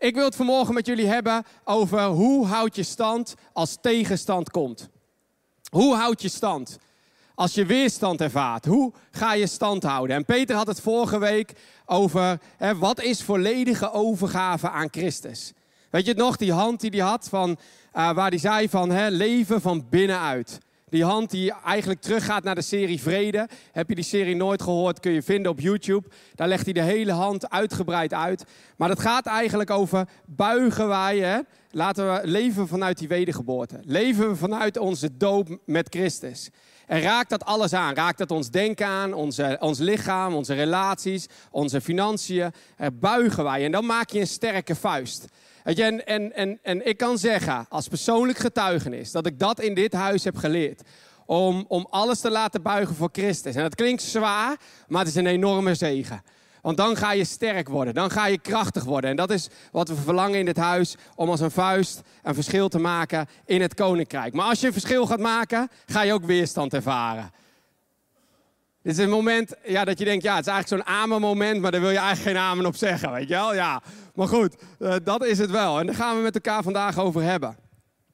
ik wil het vanmorgen met jullie hebben over hoe houd je stand als tegenstand komt. Hoe houd je stand? Als je weerstand ervaart, hoe ga je stand houden? En Peter had het vorige week over hè, wat is volledige overgave aan Christus. Weet je het nog, die hand die hij had, van, uh, waar hij zei van hè, leven van binnenuit. Die hand die eigenlijk teruggaat naar de serie Vrede. Heb je die serie nooit gehoord, kun je vinden op YouTube. Daar legt hij de hele hand uitgebreid uit. Maar het gaat eigenlijk over buigen wij. Hè? Laten we leven vanuit die wedergeboorte. Leven we vanuit onze doop met Christus. En raakt dat alles aan? Raakt dat ons denken aan, onze, ons lichaam, onze relaties, onze financiën? Er buigen wij en dan maak je een sterke vuist. En, en, en, en ik kan zeggen, als persoonlijk getuigenis, dat ik dat in dit huis heb geleerd. Om, om alles te laten buigen voor Christus. En dat klinkt zwaar, maar het is een enorme zegen. Want dan ga je sterk worden, dan ga je krachtig worden. En dat is wat we verlangen in dit huis, om als een vuist een verschil te maken in het koninkrijk. Maar als je een verschil gaat maken, ga je ook weerstand ervaren. Dit is een moment ja, dat je denkt, ja, het is eigenlijk zo'n amen moment, maar daar wil je eigenlijk geen amen op zeggen, weet je wel? Ja, maar goed, uh, dat is het wel. En daar gaan we met elkaar vandaag over hebben.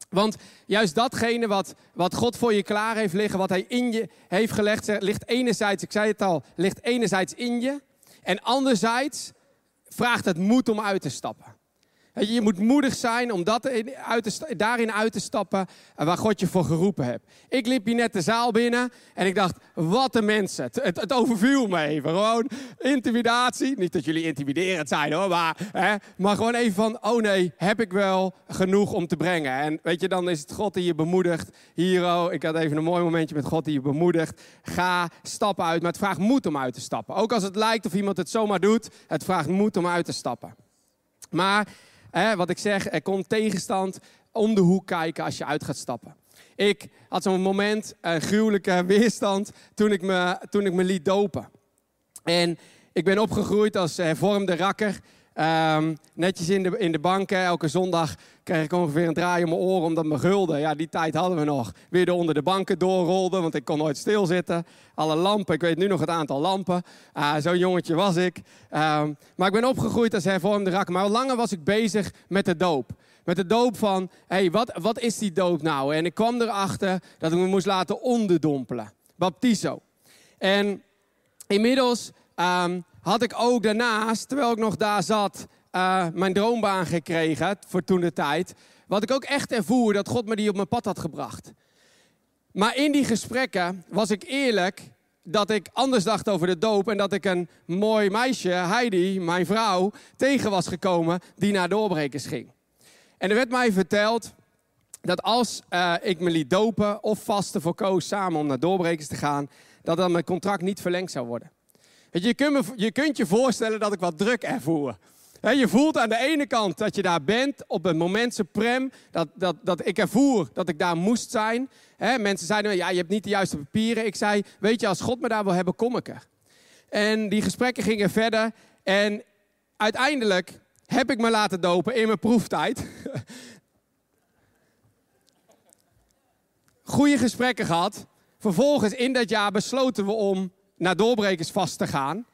Want juist datgene wat, wat God voor je klaar heeft liggen, wat Hij in je heeft gelegd, ligt enerzijds, ik zei het al, ligt enerzijds in je. En anderzijds vraagt het moed om uit te stappen. Je moet moedig zijn om dat uit daarin uit te stappen waar God je voor geroepen hebt. Ik liep hier net de zaal binnen en ik dacht, wat een mensen. Het, overviel me even. Gewoon intimidatie. Niet dat jullie intimiderend zijn hoor, maar, hè, maar gewoon even van, oh nee, heb ik wel genoeg om te brengen. En weet je, dan is het God die je bemoedigt. Hier, oh, ik had even een mooi momentje met God die je bemoedigt. Ga, stap uit, maar het vraagt moed om uit te stappen. Ook als het lijkt of iemand het zomaar doet, het vraagt moed om uit te stappen. Maar wat ik zeg, er komt tegenstand om de hoek kijken als je uit gaat stappen. Ik had zo'n moment, een gruwelijke weerstand, toen ik, me, toen ik me liet dopen. En ik ben opgegroeid als hervormde rakker. Ehm, netjes in de, in de banken. Elke zondag kreeg ik ongeveer een draai om mijn oren omdat mijn gulden, ja die tijd hadden we nog, weer onder de banken doorrolden. Want ik kon nooit stilzitten. Alle lampen, ik weet nu nog het aantal lampen. Uh, Zo'n jongetje was ik. Ehm, maar ik ben opgegroeid als hervormde rakker. Maar al langer was ik bezig met de doop. Met de doop van, hé, hey, wat, wat is die doop nou? En ik kwam erachter dat ik me moest laten onderdompelen. Baptizo. En inmiddels um, had ik ook daarnaast, terwijl ik nog daar zat, uh, mijn droombaan gekregen voor toen de tijd. Wat ik ook echt ervoer dat God me die op mijn pad had gebracht. Maar in die gesprekken was ik eerlijk dat ik anders dacht over de doop en dat ik een mooi meisje, Heidi, mijn vrouw, tegen was gekomen die naar doorbrekers ging. En er werd mij verteld dat als uh, ik me liet dopen of vasten voor koos samen om naar doorbrekers te gaan, dat dan mijn contract niet verlengd zou worden. Je kunt, je kunt je voorstellen dat ik wat druk ervoer. Je voelt aan de ene kant dat je daar bent op een moment suprem. Dat, dat, dat ik ervoer dat ik daar moest zijn. Mensen zeiden, ja, je hebt niet de juiste papieren. Ik zei, weet je, als God me daar wil hebben, kom ik er. En die gesprekken gingen verder. En uiteindelijk heb ik me laten dopen in mijn proeftijd. Goede gesprekken gehad. Vervolgens in dat jaar besloten we om naar doorbrekers vast te gaan.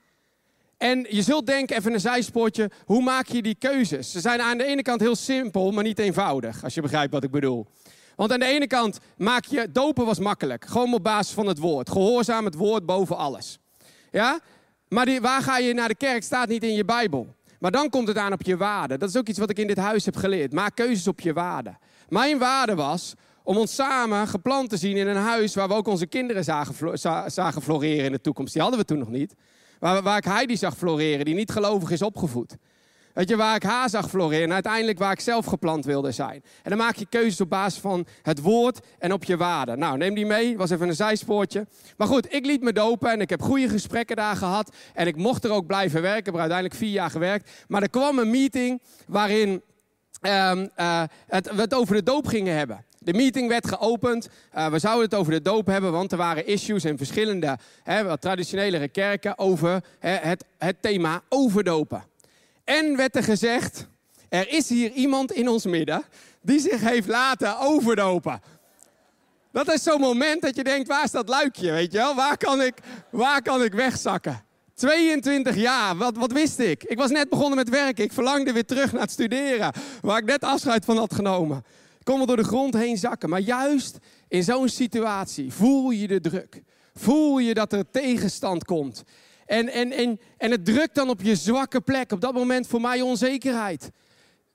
En je zult denken, even een zijspoortje, hoe maak je die keuzes? Ze zijn aan de ene kant heel simpel, maar niet eenvoudig, als je begrijpt wat ik bedoel. Want aan de ene kant maak je, dopen was makkelijk, gewoon op basis van het woord. Gehoorzaam het woord boven alles. Ja? Maar die, waar ga je naar de kerk staat niet in je Bijbel. Maar dan komt het aan op je waarde. Dat is ook iets wat ik in dit huis heb geleerd. Maak keuzes op je waarde. Mijn waarde was om ons samen geplant te zien in een huis waar we ook onze kinderen zagen, zagen floreren in de toekomst. Die hadden we toen nog niet. Waar, waar ik Heidi zag floreren, die niet gelovig is opgevoed. Weet je, waar ik haar zag floreren en uiteindelijk waar ik zelf geplant wilde zijn. En dan maak je keuzes op basis van het woord en op je waarde. Nou, neem die mee, was even een zijspoortje. Maar goed, ik liet me dopen en ik heb goede gesprekken daar gehad. En ik mocht er ook blijven werken, ik heb er uiteindelijk vier jaar gewerkt. Maar er kwam een meeting waarin um, uh, het, we het over de doop gingen hebben. De meeting werd geopend. Uh, we zouden het over de doop hebben, want er waren issues in verschillende hè, traditionelere kerken over hè, het, het thema overdopen. En werd er gezegd, er is hier iemand in ons midden die zich heeft laten overdopen. Dat is zo'n moment dat je denkt, waar is dat luikje, weet je wel? Waar kan ik, waar kan ik wegzakken? 22 jaar, wat, wat wist ik? Ik was net begonnen met werken. Ik verlangde weer terug naar het studeren, waar ik net afscheid van had genomen. Kon wel door de grond heen zakken. Maar juist in zo'n situatie voel je de druk. Voel je dat er tegenstand komt. En, en, en, en het drukt dan op je zwakke plek. Op dat moment voor mij onzekerheid.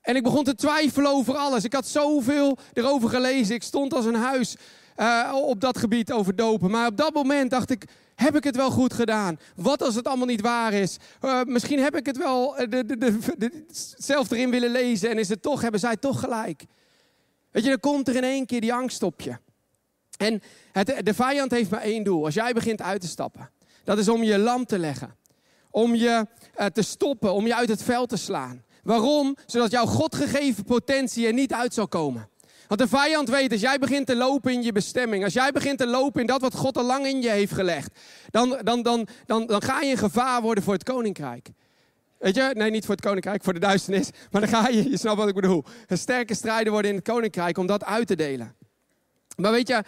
En ik begon te twijfelen over alles. Ik had zoveel erover gelezen. Ik stond als een huis uh, op dat gebied over dopen. Maar op dat moment dacht ik, heb ik het wel goed gedaan? Wat als het allemaal niet waar is? Uh, misschien heb ik het wel de, de, de, zelf erin willen lezen en is het toch, hebben zij toch gelijk. Weet je, dan komt er in één keer die angst op je. En het, de vijand heeft maar één doel. Als jij begint uit te stappen, dat is om je lam te leggen. Om je uh, te stoppen, om je uit het veld te slaan. Waarom? Zodat jouw God gegeven potentie er niet uit zal komen. Want de vijand weet, als jij begint te lopen in je bestemming, als jij begint te lopen in dat wat God al lang in je heeft gelegd, dan, dan, dan, dan, dan ga je een gevaar worden voor het koninkrijk. Weet je? Nee, niet voor het koninkrijk, voor de duisternis. Maar dan ga je, je snapt wat ik bedoel, een sterke strijder worden in het koninkrijk om dat uit te delen. Maar weet je,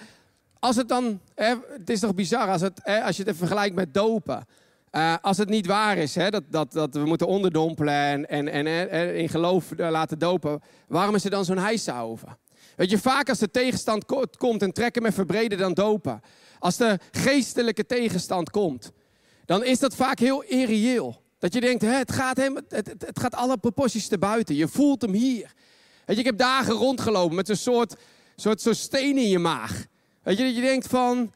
als het dan, hè, het is toch bizar als, het, hè, als je het vergelijkt met dopen. Uh, als het niet waar is hè, dat, dat, dat we moeten onderdompelen en, en, en, in geloof laten dopen, waarom is er dan zo'n heisa over? Weet je, vaak als de tegenstand komt en trekken met verbreden dan dopen. Als de geestelijke tegenstand komt, dan is dat vaak heel irreëel. Dat je denkt, het, gaat hem, het, het, gaat alle proporties te buiten. Je voelt hem hier. Weet je, ik heb dagen rondgelopen met een soort, soort, soort steen in je maag. Weet je, dat je denkt van,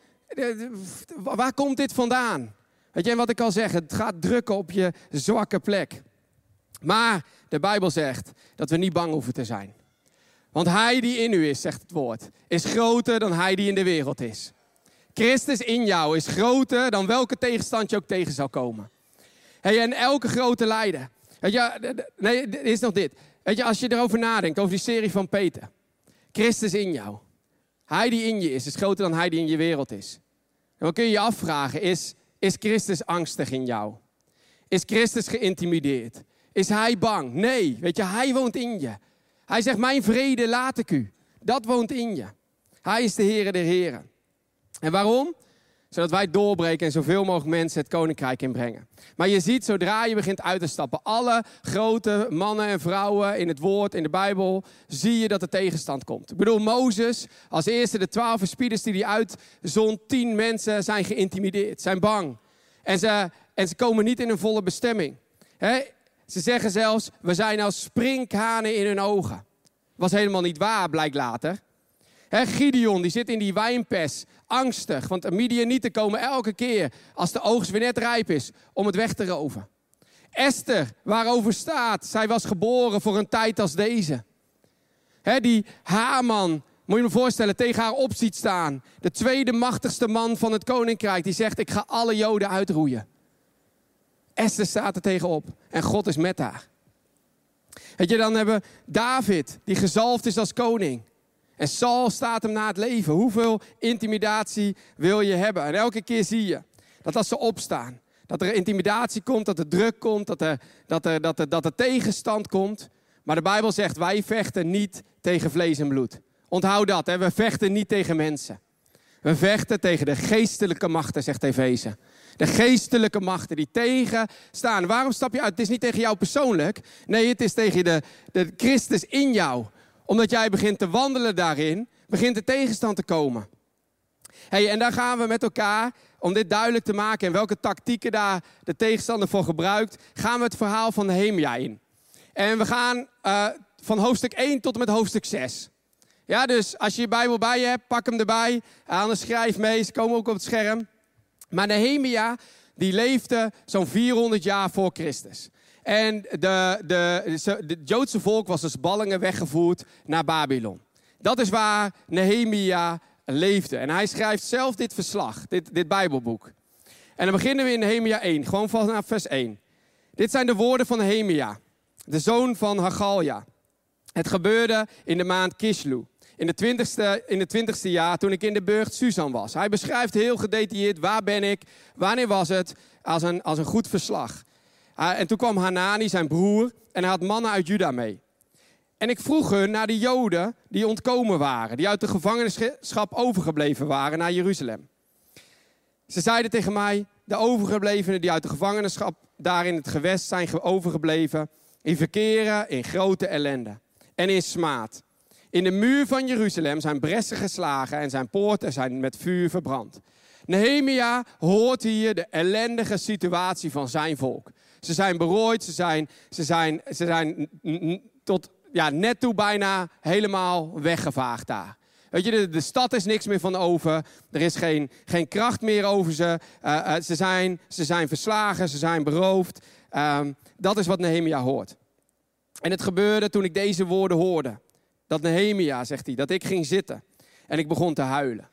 waar komt dit vandaan? Weet je, en wat ik al zeg, het gaat drukken op je zwakke plek. Maar de Bijbel zegt dat we niet bang hoeven te zijn. Want hij die in u is, zegt het woord, is groter dan hij die in de wereld is. Christus in jou is groter dan welke tegenstand je ook tegen zou komen. En elke grote leider. Weet je, nee, is nog dit. Weet je, als je erover nadenkt, over die serie van Peter. Christus in jou. Hij die in je is, is groter dan hij die in je wereld is. En dan kun je je afvragen, is, is Christus angstig in jou? Is Christus geïntimideerd? Is hij bang? Nee, weet je, hij woont in je. Hij zegt, mijn vrede laat ik u. Dat woont in je. Hij is de Heer der Heren. En waarom? Zodat wij doorbreken en zoveel mogelijk mensen het koninkrijk inbrengen. Maar je ziet, zodra je begint uit te stappen, alle grote mannen en vrouwen in het woord, in de Bijbel, zie je dat er tegenstand komt. Ik bedoel, Mozes, als eerste de twaalf verspieders die hij uitzond, tien mensen zijn geïntimideerd, zijn bang. En ze, en ze komen niet in een volle bestemming. He, ze zeggen zelfs, we zijn als sprinkhanen in hun ogen. Was helemaal niet waar, blijkt later. He, Gideon, die zit in die wijnpers, angstig. Want de Midianieten komen elke keer, als de oogst weer net rijp is, om het weg te roven. Esther, waarover staat, zij was geboren voor een tijd als deze. Die Haman, moet je me voorstellen, tegen haar op ziet staan. De tweede machtigste man van het koninkrijk, die zegt, ik ga alle joden uitroeien. Esther staat er tegenop en God is met haar. Weet je, dan hebben we David, die gezalfd is als koning. En Saul staat hem na het leven. Hoeveel intimidatie wil je hebben? En elke keer zie je dat als ze opstaan, dat er intimidatie komt, dat er druk komt, dat er, dat er, dat dat er tegenstand komt. Maar de Bijbel zegt, wij vechten niet tegen vlees en bloed. Onthoud dat, hè? we vechten niet tegen mensen. We vechten tegen de geestelijke machten, zegt Efeze. De geestelijke machten die tegenstaan. Waarom stap je uit? Het is niet tegen jou persoonlijk. Nee, het is tegen de, de Christus in jou. Omdat jij begint te wandelen daarin, begint de tegenstand te komen. Hey, en daar gaan we met elkaar, om dit duidelijk te maken en welke tactieken daar de tegenstander voor gebruikt, gaan we het verhaal van Nehemia in. En we gaan uh, van hoofdstuk 1 tot en met hoofdstuk 6. Ja, dus als je je Bijbel bij je hebt, pak hem erbij. Anders schrijf mee, ze komen ook op het scherm. Maar Nehemia, die leefde zo'n 400 jaar voor Christus. En de, de, Joodse volk was dus ballingen weggevoerd naar Babylon. Dat is waar Nehemia leefde. En hij schrijft zelf dit verslag, dit, dit Bijbelboek. En dan beginnen we in Nehemia 1, gewoon vanaf vers 1. Dit zijn de woorden van Nehemia, de zoon van Hagalja. Het gebeurde in de maand Kislu in de twintigste, in jaar toen ik in de burcht Susan was. Hij beschrijft heel gedetailleerd waar ben ik, wanneer was het, als een, als een goed verslag. Uh, en toen kwam Hanani, zijn broer, en hij had mannen uit Juda mee. En ik vroeg hun naar de Joden die ontkomen waren, die uit de gevangenschap overgebleven waren naar Jeruzalem. Ze zeiden tegen mij, de overgeblevenen die uit de gevangenschap daar in het gewest zijn overgebleven, in verkeren in grote ellende en in smaad. In de muur van Jeruzalem zijn bressen geslagen en zijn poorten zijn met vuur verbrand. Nehemia hoort hier de ellendige situatie van zijn volk. Ze zijn berooid, ze zijn, ze zijn, ze zijn tot ja, net toe bijna helemaal weggevaagd daar. Weet je, de, stad is niks meer van over. Er is geen, geen kracht meer over ze. Uh, ze, zijn, ze zijn verslagen, ze zijn beroofd. Uh, dat is wat Nehemia hoort. En het gebeurde toen ik deze woorden hoorde. Dat Nehemia, zegt hij, dat ik ging zitten. En ik begon te huilen.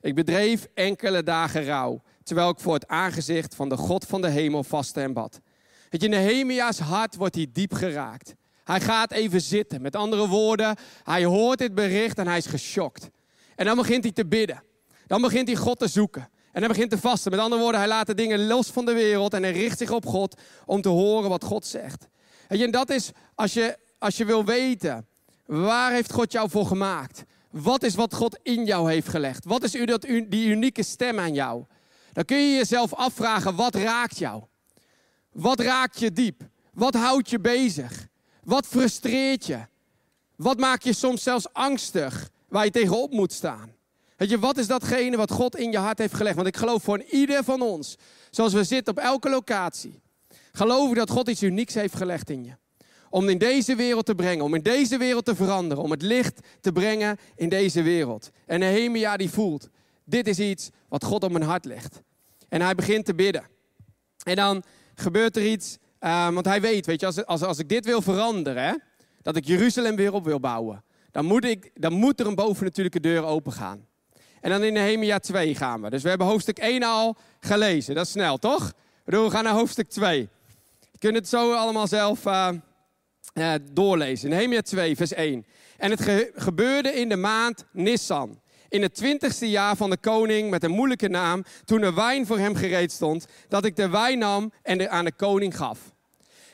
Ik bedreef enkele dagen rouw. Terwijl ik voor het aangezicht van de God van de hemel vastte en bad. Weet je, Nehemia's hart wordt hier diep geraakt. Hij gaat even zitten. Met andere woorden, hij hoort dit bericht en hij is geschokt. En dan begint hij te bidden. Dan begint hij God te zoeken. En hij begint te vasten. Met andere woorden, hij laat de dingen los van de wereld en hij richt zich op God om te horen wat God zegt. En dat is, als je, als je wil weten, waar heeft God jou voor gemaakt? Wat is wat God in jou heeft gelegd? Wat is dat, die unieke stem aan jou? Dan kun je jezelf afvragen, wat raakt jou? Wat raakt je diep? Wat houdt je bezig? Wat frustreert je? Wat maakt je soms zelfs angstig waar je tegenop moet staan? Weet je, wat is datgene wat God in je hart heeft gelegd? Want ik geloof voor ieder van ons, zoals we zitten op elke locatie, geloof ik dat God iets unieks heeft gelegd in je. Om in deze wereld te brengen, om in deze wereld te veranderen, om het licht te brengen in deze wereld. En Nehemia die voelt, dit is iets wat God op mijn hart legt. En hij begint te bidden. En dan gebeurt er iets Ehm, want hij weet, weet je, als, als, als ik dit wil veranderen, hè, dat ik Jeruzalem weer op wil bouwen, dan moet, ik, dan moet er een bovennatuurlijke deur open gaan. En dan in Nehemia 2 gaan we. Dus we hebben hoofdstuk 1 al gelezen. Dat is snel, toch? We gaan naar hoofdstuk 2. Je kunt het zo allemaal zelf uh, uh, doorlezen. Nehemia 2, vers 1. En het gebeurde in de maand Nissan in het twintigste jaar van de koning met een moeilijke naam, toen er wijn voor hem gereed stond, dat ik de wijn nam en er aan de koning gaf.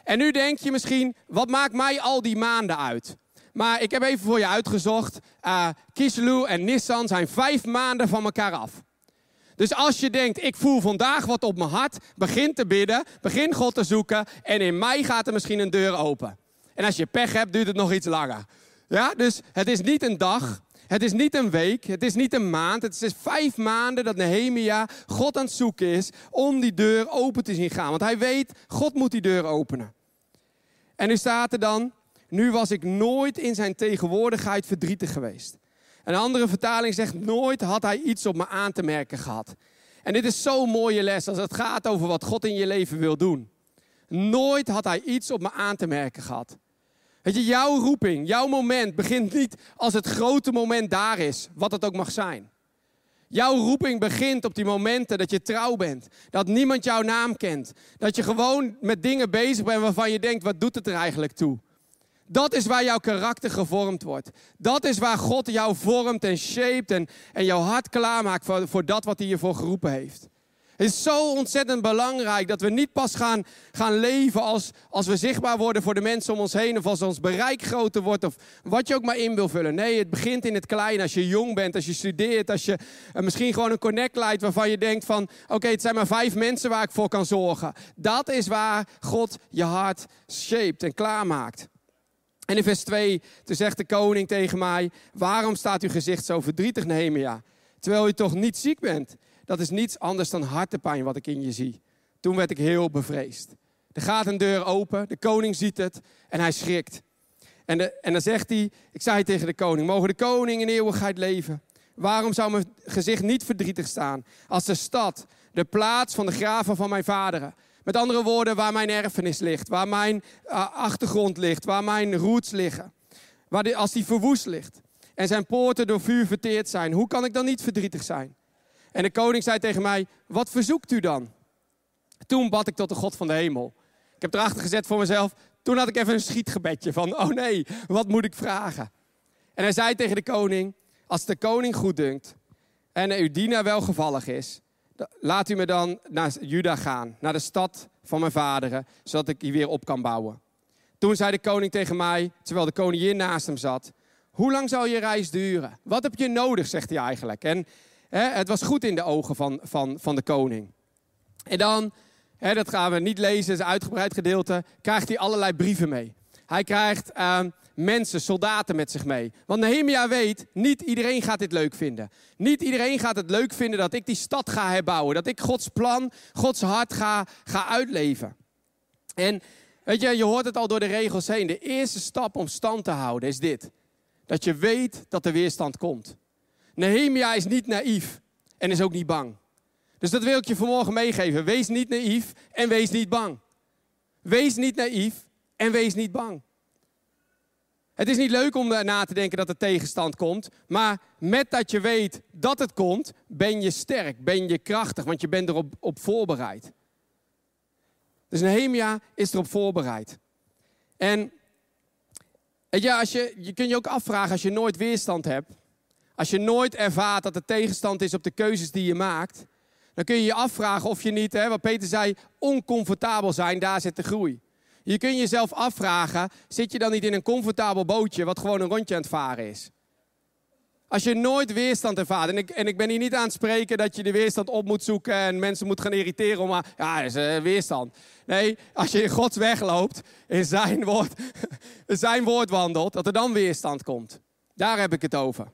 En nu denk je misschien, wat maakt mij al die maanden uit? Maar ik heb even voor je uitgezocht. Uh, en Nissan zijn vijf maanden van elkaar af. Dus als je denkt, ik voel vandaag wat op mijn hart, begin te bidden, begin God te zoeken en in mei gaat er misschien een deur open. En als je pech hebt, duurt het nog iets langer. Ja, dus het is niet een dag, het is niet een week, het is niet een maand, het is vijf maanden dat Nehemia God aan het zoeken is om die deur open te zien gaan. Want hij weet, God moet die deur openen. En nu staat er dan, nu was ik nooit in zijn tegenwoordigheid verdrietig geweest. Een andere vertaling zegt, nooit had hij iets op me aan te merken gehad. En dit is zo'n mooie les als het gaat over wat God in je leven wil doen. Nooit had hij iets op me aan te merken gehad. Weet je, jouw roeping, jouw moment begint niet als het grote moment daar is, wat het ook mag zijn. Jouw roeping begint op die momenten dat je trouw bent. Dat niemand jouw naam kent. Dat je gewoon met dingen bezig bent waarvan je denkt, wat doet het er eigenlijk toe? Dat is waar jouw karakter gevormd wordt. Dat is waar God jou vormt en shaped en, en jouw hart klaarmaakt voor, voor dat wat hij je voor geroepen heeft. Het is zo ontzettend belangrijk dat we niet pas gaan, gaan leven als, als we zichtbaar worden voor de mensen om ons heen. Of als ons bereik groter wordt. Of wat je ook maar in wil vullen. Nee, het begint in het klein. Als je jong bent, als je studeert. Als je uh, misschien gewoon een connect leidt waarvan je denkt van... Oké, het zijn maar vijf mensen waar ik voor kan zorgen. Dat is waar God je hart shaped en klaarmaakt. En in vers 2, toen zegt de koning tegen mij... Waarom staat uw gezicht zo verdrietig, Nehemia? Terwijl u toch niet ziek bent dat is niets anders dan hartepijn wat ik in je zie. Toen werd ik heel bevreesd. Er gaat een deur open, de koning ziet het en hij schrikt. En, de, en dan zegt hij, ik zei tegen de koning, mogen de koning in eeuwigheid leven. Waarom zou mijn gezicht niet verdrietig staan als de stad, de plaats van de graven van mijn vaderen. Met andere woorden, waar mijn erfenis ligt, waar mijn uh, achtergrond ligt, waar mijn roots liggen. Waar als die verwoest ligt en zijn poorten door vuur verteerd zijn, hoe kan ik dan niet verdrietig zijn? En de koning zei tegen mij, wat verzoekt u dan? Toen bad ik tot de God van de hemel. Ik heb erachter gezet voor mezelf, toen had ik even een schietgebedje van, oh nee, wat moet ik vragen? En hij zei tegen de koning, als de koning goed dunkt en uw dienaar welgevallig is, laat u me dan naar Juda gaan, naar de stad van mijn vaderen, zodat ik die weer op kan bouwen. Toen zei de koning tegen mij, terwijl de koningin naast hem zat, hoe lang zal je reis duren? Wat heb je nodig, zegt hij eigenlijk. En het was goed in de ogen van, van, van de koning. En dan, dat gaan we niet lezen, is een uitgebreid gedeelte, krijgt hij allerlei brieven mee. Hij krijgt ehm, mensen, soldaten met zich mee. Want Nehemia weet, niet iedereen gaat dit leuk vinden. Niet iedereen gaat het leuk vinden dat ik die stad ga herbouwen. Dat ik Gods plan, Gods hart ga, ga uitleven. En weet je, je hoort het al door de regels heen. De eerste stap om stand te houden is dit. Dat je weet dat er weerstand komt. Nehemia is niet naïef en is ook niet bang. Dus dat wil ik je vanmorgen meegeven. Wees niet naïef en wees niet bang. Wees niet naïef en wees niet bang. Het is niet leuk om na te denken dat er tegenstand komt, maar met dat je weet dat het komt, ben je sterk, ben je krachtig, want je bent erop op voorbereid. Dus Nehemia is erop voorbereid. En ja, als je, je kunt je ook afvragen als je nooit weerstand hebt, als je nooit ervaart dat er tegenstand is op de keuzes die je maakt, dan kun je je afvragen of je niet, hè, wat Peter zei, oncomfortabel zijn, daar zit de groei. Je kunt jezelf afvragen, zit je dan niet in een comfortabel bootje wat gewoon een rondje aan het varen is? Als je nooit weerstand ervaart, en ik, en ik ben hier niet aan het spreken dat je de weerstand op moet zoeken en mensen moet gaan irriteren maar, ja, dat is uh, weerstand. Nee, als je in Gods weg loopt, in zijn woord, zijn woord wandelt, dat er dan weerstand komt. Daar heb ik het over.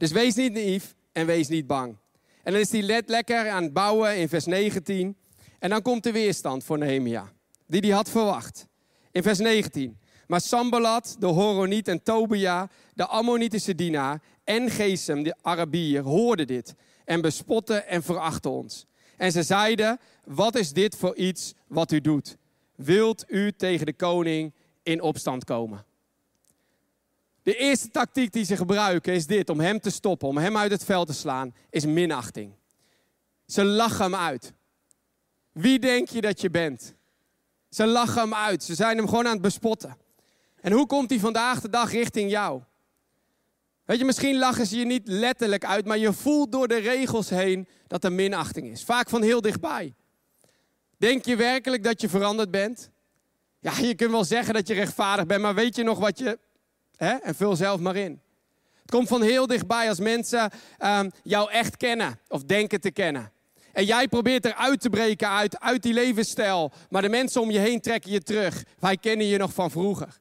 Dus wees niet naïef en wees niet bang. En dan is hij let lekker aan het bouwen in vers 19. En dan komt de weerstand voor Nehemia die hij had verwacht. In vers 19. Maar Sambalat, de Horoniet en Tobia, de Ammonitische dienaar en Gesem, de Arabier, hoorden dit en bespotten en verachten ons. En ze zeiden, wat is dit voor iets wat u doet? Wilt u tegen de koning in opstand komen? De eerste tactiek die ze gebruiken is dit, om hem te stoppen, om hem uit het veld te slaan, is minachting. Ze lachen hem uit. Wie denk je dat je bent? Ze lachen hem uit. Ze zijn hem gewoon aan het bespotten. En hoe komt hij vandaag de dag richting jou? Weet je, misschien lachen ze je niet letterlijk uit, maar je voelt door de regels heen dat er minachting is. Vaak van heel dichtbij. Denk je werkelijk dat je veranderd bent? Ja, je kunt wel zeggen dat je rechtvaardig bent, maar weet je nog wat je. Hè? En vul zelf maar in. Het komt van heel dichtbij als mensen um, jou echt kennen of denken te kennen. En jij probeert eruit te breken uit, uit die levensstijl. Maar de mensen om je heen trekken je terug. Wij kennen je nog van vroeger.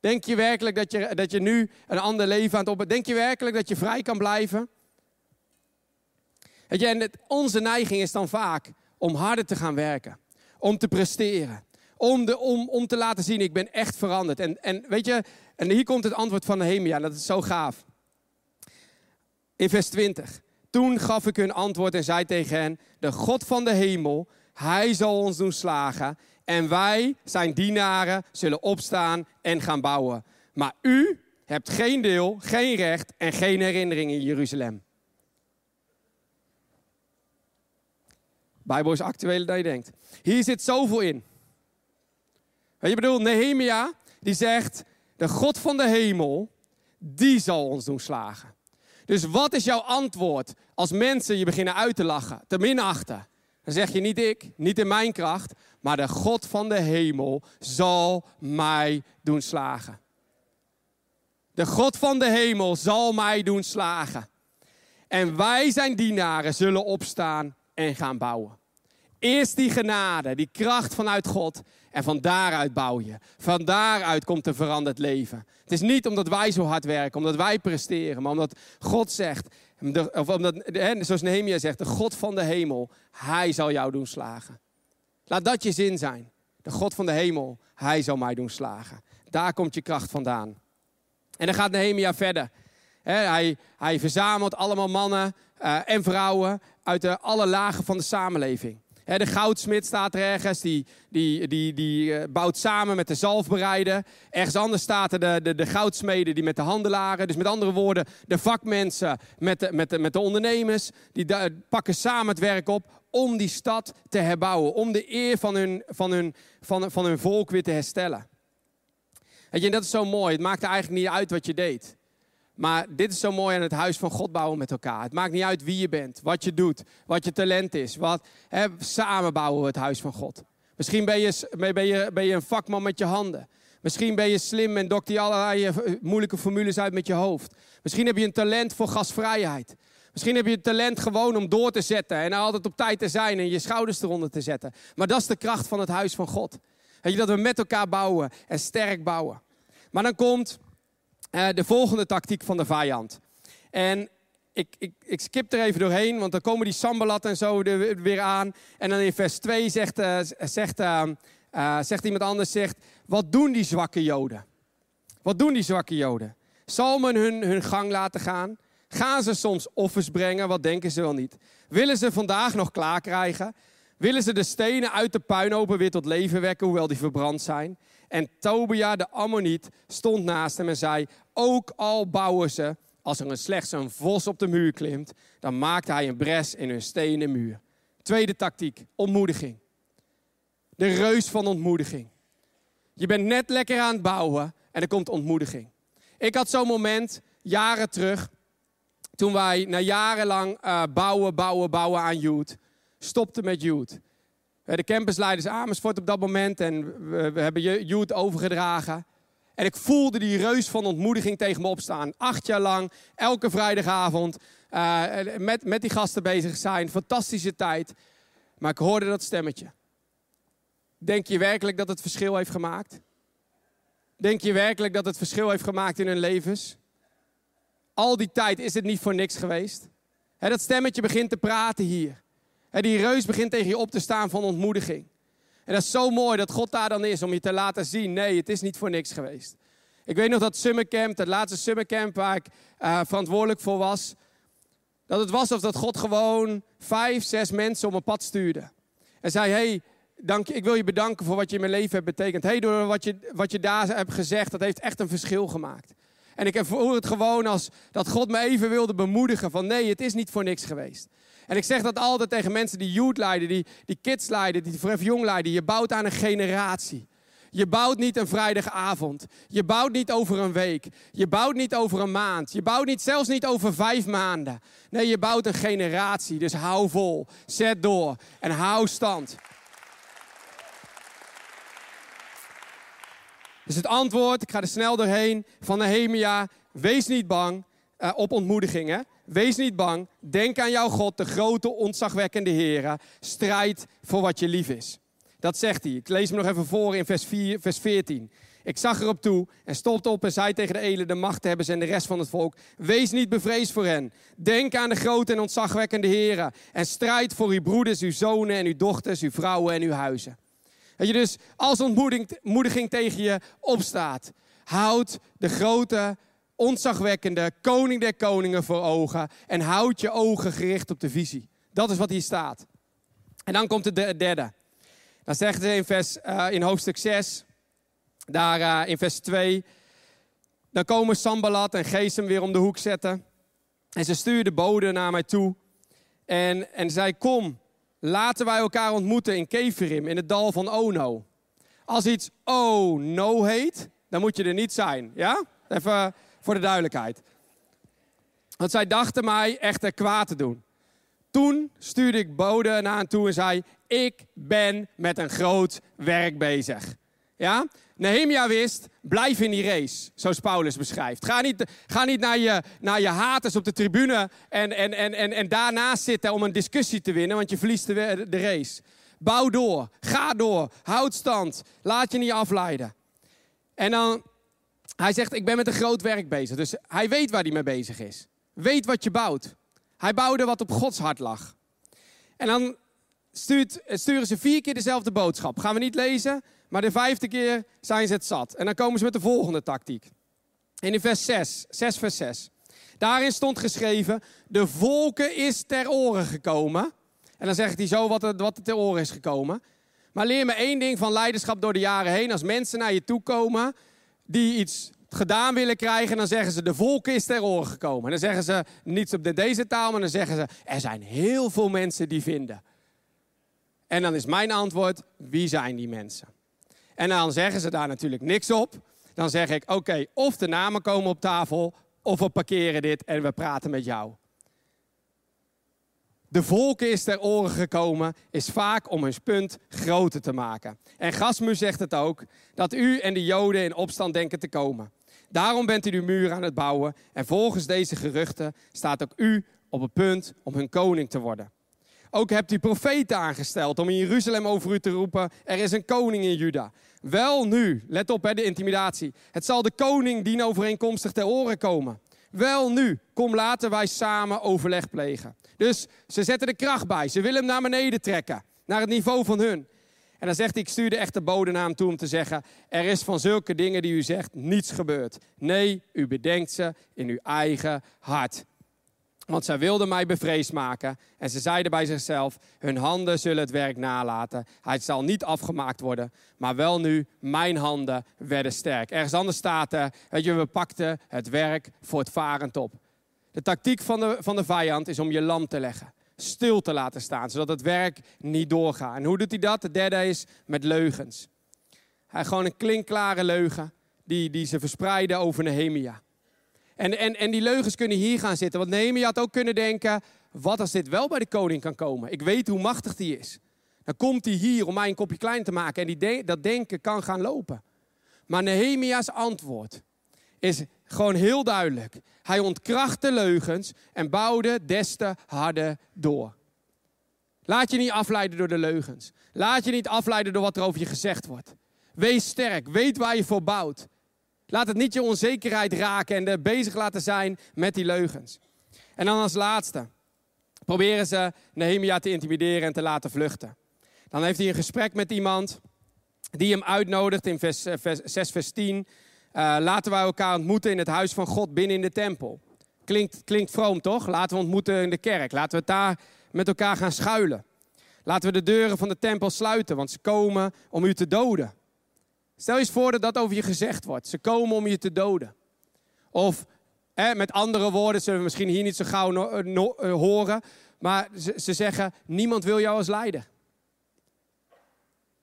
Denk je werkelijk dat je, dat je nu een ander leven aan het op... Denk je werkelijk dat je vrij kan blijven? Weet je, en het, onze neiging is dan vaak om harder te gaan werken. Om te presteren. Om, de, om, om te laten zien, ik ben echt veranderd. En, en weet je, en hier komt het antwoord van Nehemia. Dat is zo gaaf. In vers 20. Toen gaf ik hun antwoord en zei tegen hen: De God van de hemel, hij zal ons doen slagen. En wij, zijn dienaren, zullen opstaan en gaan bouwen. Maar u hebt geen deel, geen recht en geen herinnering in Jeruzalem. Bijbel is actueler dan je denkt. Hier zit zoveel in. Je, bedoel, Nehemia, die zegt, de God van de hemel, die zal ons doen slagen. Dus wat is jouw antwoord als mensen je beginnen uit te lachen, te minachten? Dan zeg je niet ik, niet in mijn kracht, maar de God van de hemel zal mij doen slagen. De God van de hemel zal mij doen slagen. En wij zijn dienaren zullen opstaan en gaan bouwen. Eerst die genade, die kracht vanuit God. En van daaruit bouw je. Van daaruit komt een veranderd leven. Het is niet omdat wij zo hard werken, omdat wij presteren, maar omdat God zegt, of omdat, zoals Nehemia zegt, de God van de hemel, hij zal jou doen slagen. Laat dat je zin zijn. De God van de hemel, hij zal mij doen slagen. Daar komt je kracht vandaan. En dan gaat Nehemia verder. hij, hij verzamelt allemaal mannen uh, en vrouwen uit de, alle lagen van de samenleving de goudsmid staat er ergens, die, die, die, die eh, bouwt samen met de zalfbereider. Ergens anders staat er de, de, de goudsmeden die met de handelaren. Dus met andere woorden, de vakmensen met de, met de, met de ondernemers. Die pakken samen het werk op om die stad te herbouwen. Om de eer van hun, van hun, van, van hun volk weer te herstellen. Weet je, en dat is zo mooi. Het maakt eigenlijk niet uit wat je deed. Maar dit is zo mooi aan het huis van God bouwen met elkaar. Het maakt niet uit wie je bent, wat je doet, wat je talent is. Wat, hè, samen bouwen we het huis van God. Misschien ben je, ben, je, ben je een vakman met je handen. Misschien ben je slim en dokter je allerlei eh, moeilijke formules uit met je hoofd. Misschien heb je een talent voor gasvrijheid. Misschien heb je het talent gewoon om door te zetten en altijd op tijd te zijn en je schouders eronder te zetten. Maar dat is de kracht van het huis van God. Je, dat we met elkaar bouwen en sterk bouwen. Maar dan komt uh, de volgende tactiek van de vijand. En ik, ik, ik, skip er even doorheen, want dan komen die sambalat en zo er weer aan. En dan in vers 2 zegt, uh, zegt, uh, zegt iemand anders, zegt, wat doen die zwakke joden? Wat doen die zwakke joden? Zal men hun, hun gang laten gaan? Gaan ze soms offers brengen? Wat denken ze wel niet? Willen ze vandaag nog klaar krijgen? Willen ze de stenen uit de puinopen weer tot leven wekken, hoewel die verbrand zijn? En Tobia de Ammoniet stond naast hem en zei, ook al bouwen ze, als er een slechts een vos op de muur klimt, dan maakt hij een bres in hun stenen muur. Tweede tactiek, ontmoediging. De reus van ontmoediging. Je bent net lekker aan het bouwen en er komt ontmoediging. Ik had zo'n moment jaren terug, toen wij na jarenlang uh, bouwen, bouwen, bouwen aan Youth, stopten met Youth. De campusleiders Amersfoort op dat moment en we, hebben Youth overgedragen. En ik voelde die reus van ontmoediging tegen me opstaan. Acht jaar lang, elke vrijdagavond, uh, met, met die gasten bezig zijn. Fantastische tijd. Maar ik hoorde dat stemmetje. Denk je werkelijk dat het verschil heeft gemaakt? Denk je werkelijk dat het verschil heeft gemaakt in hun levens? Al die tijd is het niet voor niks geweest. dat stemmetje begint te praten hier. Die reus begint tegen je op te staan van ontmoediging. En dat is zo mooi dat God daar dan is om je te laten zien: nee, het is niet voor niks geweest. Ik weet nog dat summercamp, het laatste summercamp waar ik uh, verantwoordelijk voor was, dat het was of dat God gewoon vijf, zes mensen op mijn pad stuurde. En zei: hey, dank ik wil je bedanken voor wat je in mijn leven hebt betekend. Hey, door wat je, wat je daar hebt gezegd, dat heeft echt een verschil gemaakt. En ik voel het gewoon als dat God me even wilde bemoedigen van nee, het is niet voor niks geweest. En ik zeg dat altijd tegen mensen die youth leiden, die, die kids leiden, die Forever Jong leiden. Je bouwt aan een generatie. Je bouwt niet een vrijdagavond. Je bouwt niet over een week. Je bouwt niet over een maand. Je bouwt niet, zelfs niet over vijf maanden. Nee, je bouwt een generatie. Dus hou vol. Zet door. En hou stand. Dus het antwoord, ik ga er snel doorheen, van Nehemia. Wees niet bang uh, op ontmoedigingen. Wees niet bang. Denk aan jouw God, de grote, ontzagwekkende Heer. Strijd voor wat je lief is. Dat zegt hij. Ik lees hem nog even voor in vers, 4, vers 14. Ik zag erop toe en stopte op en zei tegen de elen, de machthebbers en de rest van het volk: Wees niet bevreesd voor hen. Denk aan de grote en ontzagwekkende Heer. En strijd voor uw broeders, uw zonen en uw dochters, uw vrouwen en uw huizen. Dat je dus als ontmoediging tegen je opstaat. Houd de grote, ontzagwekkende koning der koningen voor ogen. En houd je ogen gericht op de visie. Dat is wat hier staat. En dan komt het derde. Dan zegt ze in, vers, uh, in hoofdstuk 6, daar uh, in vers 2. Dan komen Sambalat en Gesem weer om de hoek zetten. En ze stuurde bode naar mij toe. En, en zei, kom, laten wij elkaar ontmoeten in Keverim, in het dal van Ono. Als iets Oh No heet, dan moet je er niet zijn. Ja? Even voor de duidelijkheid. Want zij dachten mij echt kwaad te doen. Toen stuurde ik bode naar hen toe en zei: Ik ben met een groot werk bezig. Ja? Nehemia wist, blijf in die race, zoals Paulus beschrijft. Ga niet, ga niet naar, je, naar je haters op de tribune en, en, en, en, en daarnaast zitten om een discussie te winnen, want je verliest de race. Bouw door, ga door, houd stand, laat je niet afleiden. En dan, hij zegt, ik ben met een groot werk bezig. Dus hij weet waar hij mee bezig is. Weet wat je bouwt. Hij bouwde wat op Gods hart lag. En dan stuurt, sturen ze vier keer dezelfde boodschap. Gaan we niet lezen, maar de vijfde keer zijn ze het zat. En dan komen ze met de volgende tactiek. In vers 6, 6 vers 6. Daarin stond geschreven, de volken is ter oren gekomen. En dan zegt hij zo wat wat er ter oren is gekomen. Maar leer me één ding van leiderschap door de jaren heen. Als mensen naar je toe komen die iets gedaan willen krijgen, dan zeggen ze de volken is ter oren gekomen. En dan zeggen ze niet op deze taal, maar dan zeggen ze er zijn heel veel mensen die vinden. En dan is mijn antwoord, wie zijn die mensen? En dan zeggen ze daar natuurlijk niks op. Dan zeg ik, oké, of de namen komen op tafel, of we parkeren dit en we praten met jou. De volken is ter oren gekomen, is vaak om hun punt groter te maken. En Gasmus zegt het ook, dat u en de Joden in opstand denken te komen. Daarom bent u de muur aan het bouwen en volgens deze geruchten staat ook u op het punt om hun koning te worden. Ook hebt u profeten aangesteld om in Jeruzalem over u te roepen: er is een koning in Juda. Wel nu, let op hè, de intimidatie. Het zal de koning dien overeenkomstig ter oren komen. Wel nu, kom laten wij samen overleg plegen. Dus ze zetten de kracht bij. Ze willen hem naar beneden trekken, naar het niveau van hun. En dan zegt hij, ik stuur de echte bode toe om te zeggen, er is van zulke dingen die u zegt niets gebeurd. Nee, u bedenkt ze in uw eigen hart. Want zij wilden mij bevreesd maken. En ze zeiden bij zichzelf: Hun handen zullen het werk nalaten. Hij zal niet afgemaakt worden. Maar wel nu, mijn handen werden sterk. Ergens anders staat er: weet je, we pakten het werk voor het varend op. De tactiek van de, van de vijand is om je lam te leggen. Stil te laten staan, zodat het werk niet doorgaat. En hoe doet hij dat? De derde is met leugens. Hij gewoon een klinkklare leugen die, die ze verspreiden over Nehemia. En, en, en die leugens kunnen hier gaan zitten. Want Nehemia had ook kunnen denken, wat als dit wel bij de koning kan komen? Ik weet hoe machtig die is. Dan komt hij hier om mij een kopje klein te maken. En die dat denken kan gaan lopen. Maar Nehemia's antwoord is gewoon heel duidelijk. Hij ontkracht de leugens en bouwde des te harder door. Laat je niet afleiden door de leugens. Laat je niet afleiden door wat er over je gezegd wordt. Wees sterk, weet waar je voor bouwt. Laat het niet je onzekerheid raken en er bezig laten zijn met die leugens. En dan als laatste proberen ze Nehemia te intimideren en te laten vluchten. Dan heeft hij een gesprek met iemand die hem uitnodigt in vers, eh, vers 6 vers 10. Uh, laten wij elkaar ontmoeten in het huis van God binnen in de tempel. Klinkt, klinkt vroom toch? Laten we ontmoeten in de kerk. Laten we het daar met elkaar gaan schuilen. Laten we de deuren van de tempel sluiten, want ze komen om u te doden. Stel je eens voor dat dat over je gezegd wordt. Ze komen om je te doden. Of met andere woorden, zullen we misschien hier niet zo gauw eh, eh, horen. Maar ze, ze zeggen, niemand wil jou als leider.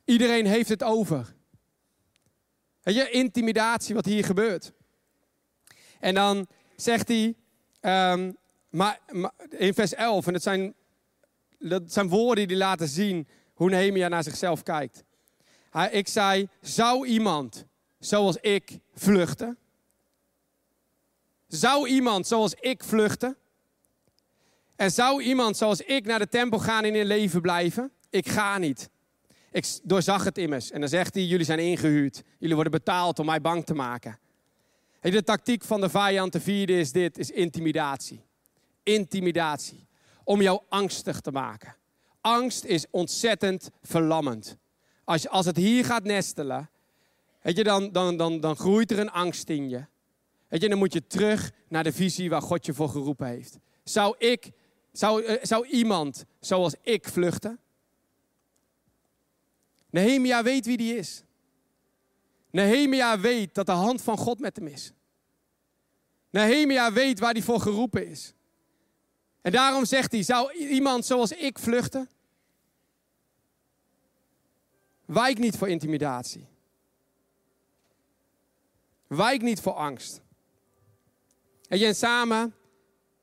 Iedereen heeft het over. Je, intimidatie wat hier gebeurt. En dan zegt hij, um, maar, in vers 11, en dat zijn, dat zijn woorden die laten zien hoe Nehemia naar zichzelf kijkt. Ik zei, zou iemand zoals ik vluchten? Zou iemand zoals ik vluchten? En zou iemand zoals ik naar de tempel gaan en in leven blijven? Ik ga niet. Ik doorzag het immers. En dan zegt hij, jullie zijn ingehuurd. Jullie worden betaald om mij bang te maken. En de tactiek van de vijand, de is dit, is intimidatie. Intimidatie. Om jou angstig te maken. Angst is ontzettend verlammend. Als, als het hier gaat nestelen, weet je, dan, dan, dan, dan groeit er een angst in je. Je, dan moet je terug naar de visie waar God je voor geroepen heeft. Zou ik, zou, eh, zou iemand zoals ik vluchten? Nehemia weet wie die is. Nehemia weet dat de hand van God met hem is. Nehemia weet waar hij voor geroepen is. En daarom zegt hij, zou iemand zoals ik vluchten? Wijk niet voor intimidatie. Wijk niet voor angst. En je, samen,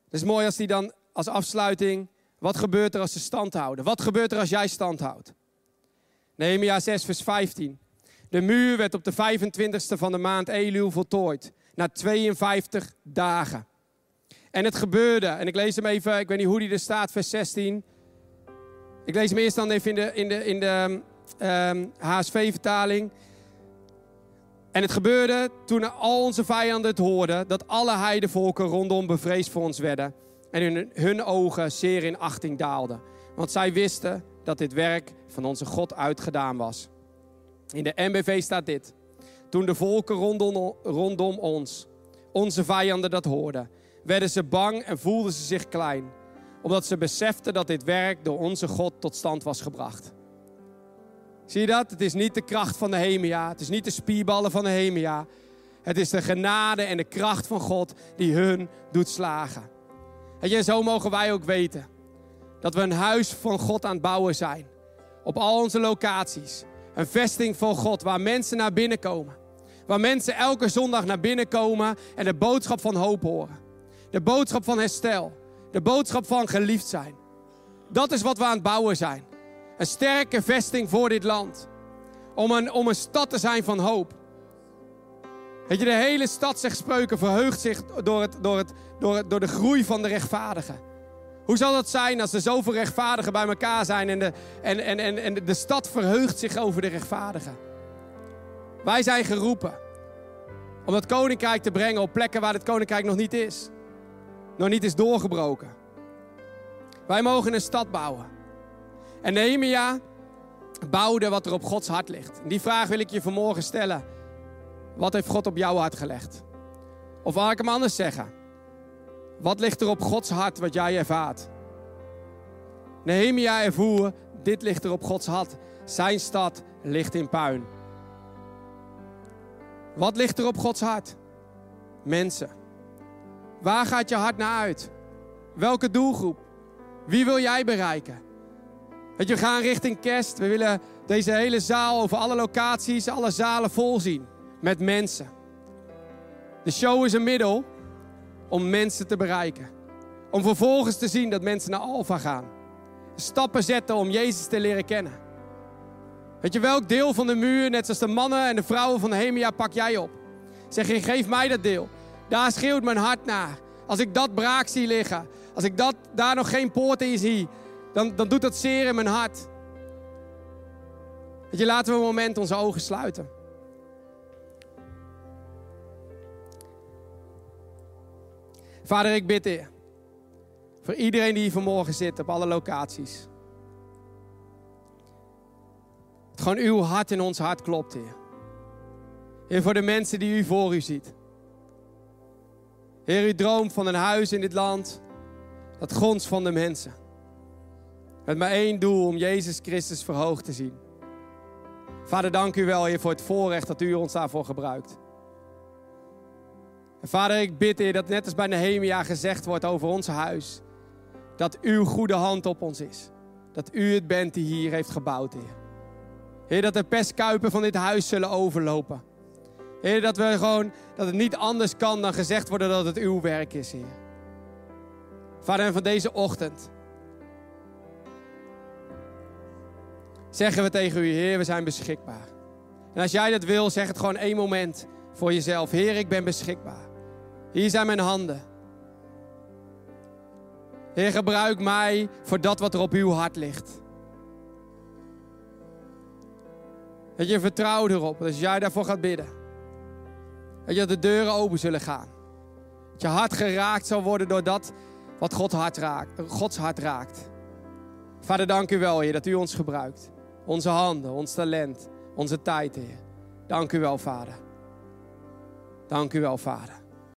het is mooi als die dan als afsluiting, wat gebeurt er als ze stand houden? Wat gebeurt er als jij stand houdt? Nehemia 6, vers 15. De muur werd op de 25ste van de maand Elul voltooid. Na 52 dagen. En het gebeurde, en ik lees hem even, ik weet niet hoe die er staat, vers 16. Ik lees hem eerst dan even in de, in de um, ehm, HSV-vertaling. En het gebeurde toen al onze vijanden het hoorden, dat alle heidevolken rondom bevreesd voor ons werden. En in hun ogen zeer in achting daalden. Want zij wisten dat dit werk van onze God uitgedaan was. In de MBV staat dit. Toen de volken rondom, rondom ons, onze vijanden, dat hoorden, werden ze bang en voelden ze zich klein. Omdat ze beseften dat dit werk door onze God tot stand was gebracht. Zie je dat? Het is niet de kracht van de Hemia. Het is niet de spierballen van de Hemia. Het is de genade en de kracht van God die hun doet slagen. En zo mogen wij ook weten dat we een huis van God aan het bouwen zijn. Op al onze locaties. Een vesting van God waar mensen naar binnen komen. Waar mensen elke zondag naar binnen komen en de boodschap van hoop horen. De boodschap van herstel. De boodschap van geliefd zijn. Dat is wat we aan het bouwen zijn. Een sterke vesting voor dit land. Om een, om een stad te zijn van hoop. Weet je, de hele stad, zegt spreuken, verheugt zich door, het, door, het, door, het, door de groei van de rechtvaardigen. Hoe zal dat zijn als er zoveel rechtvaardigen bij elkaar zijn en de, en, en, en, en de stad verheugt zich over de rechtvaardigen? Wij zijn geroepen om dat koninkrijk te brengen op plekken waar het koninkrijk nog niet is. Nog niet is doorgebroken. Wij mogen een stad bouwen. En Nehemia bouwde wat er op Gods hart ligt. Die vraag wil ik je vanmorgen stellen. Wat heeft God op jouw hart gelegd? Of waar ik hem anders zeggen? Wat ligt er op Gods hart wat jij ervaart? Nehemia ervoer, dit ligt er op Gods hart. Zijn stad ligt in puin. Wat ligt er op Gods hart? Mensen. Waar gaat je hart naar uit? Welke doelgroep? Wie wil jij bereiken? Weet je, we gaan richting kerst. We willen deze hele zaal over alle locaties, alle zalen vol zien. Met mensen. De show is een middel om mensen te bereiken. Om vervolgens te zien dat mensen naar Alfa gaan. Stappen zetten om Jezus te leren kennen. Weet je welk deel van de muur, net zoals de mannen en de vrouwen van Hemia, pak jij op? Zeg je, geef mij dat deel. Daar schreeuwt mijn hart naar. Als ik dat braak zie liggen, als ik dat, daar nog geen poort in zie, dan, dan doet dat zeer in mijn hart. Je, laten we een moment onze ogen sluiten. Vader, ik bid je. Voor iedereen die hier vanmorgen zit, op alle locaties. Dat gewoon uw hart in ons hart klopt, Heer. Heer, voor de mensen die u voor u ziet. Heer, u droomt van een huis in dit land. Dat gonst van de mensen. Met maar één doel, om Jezus Christus verhoogd te zien. Vader, dank u wel, Heer, voor het voorrecht dat u ons daarvoor gebruikt. En vader, ik bid, Heer, dat net als bij Nehemia gezegd wordt over ons huis, dat uw goede hand op ons is. Dat u het bent die hier heeft gebouwd, Heer. Heer, dat de pestkuipen van dit huis zullen overlopen. Heer, dat, we gewoon, dat het niet anders kan dan gezegd worden dat het uw werk is, Heer. Vader, en van deze ochtend zeggen we tegen u, Heer, we zijn beschikbaar. En als jij dat wil, zeg het gewoon één moment voor jezelf. Heer, ik ben beschikbaar. Hier zijn mijn handen. Heer, gebruik mij voor dat wat er op uw hart ligt. Dat je vertrouwt erop, dat als jij daarvoor gaat bidden, dat je de deuren open zullen gaan. Dat je hart geraakt zal worden door dat wat God hart raakt, Gods hart raakt. Vader, dank u wel, Heer, dat u ons gebruikt. Onze handen, ons talent, onze tijd, Heer. Dank u wel, Vader. Dank u wel, Vader.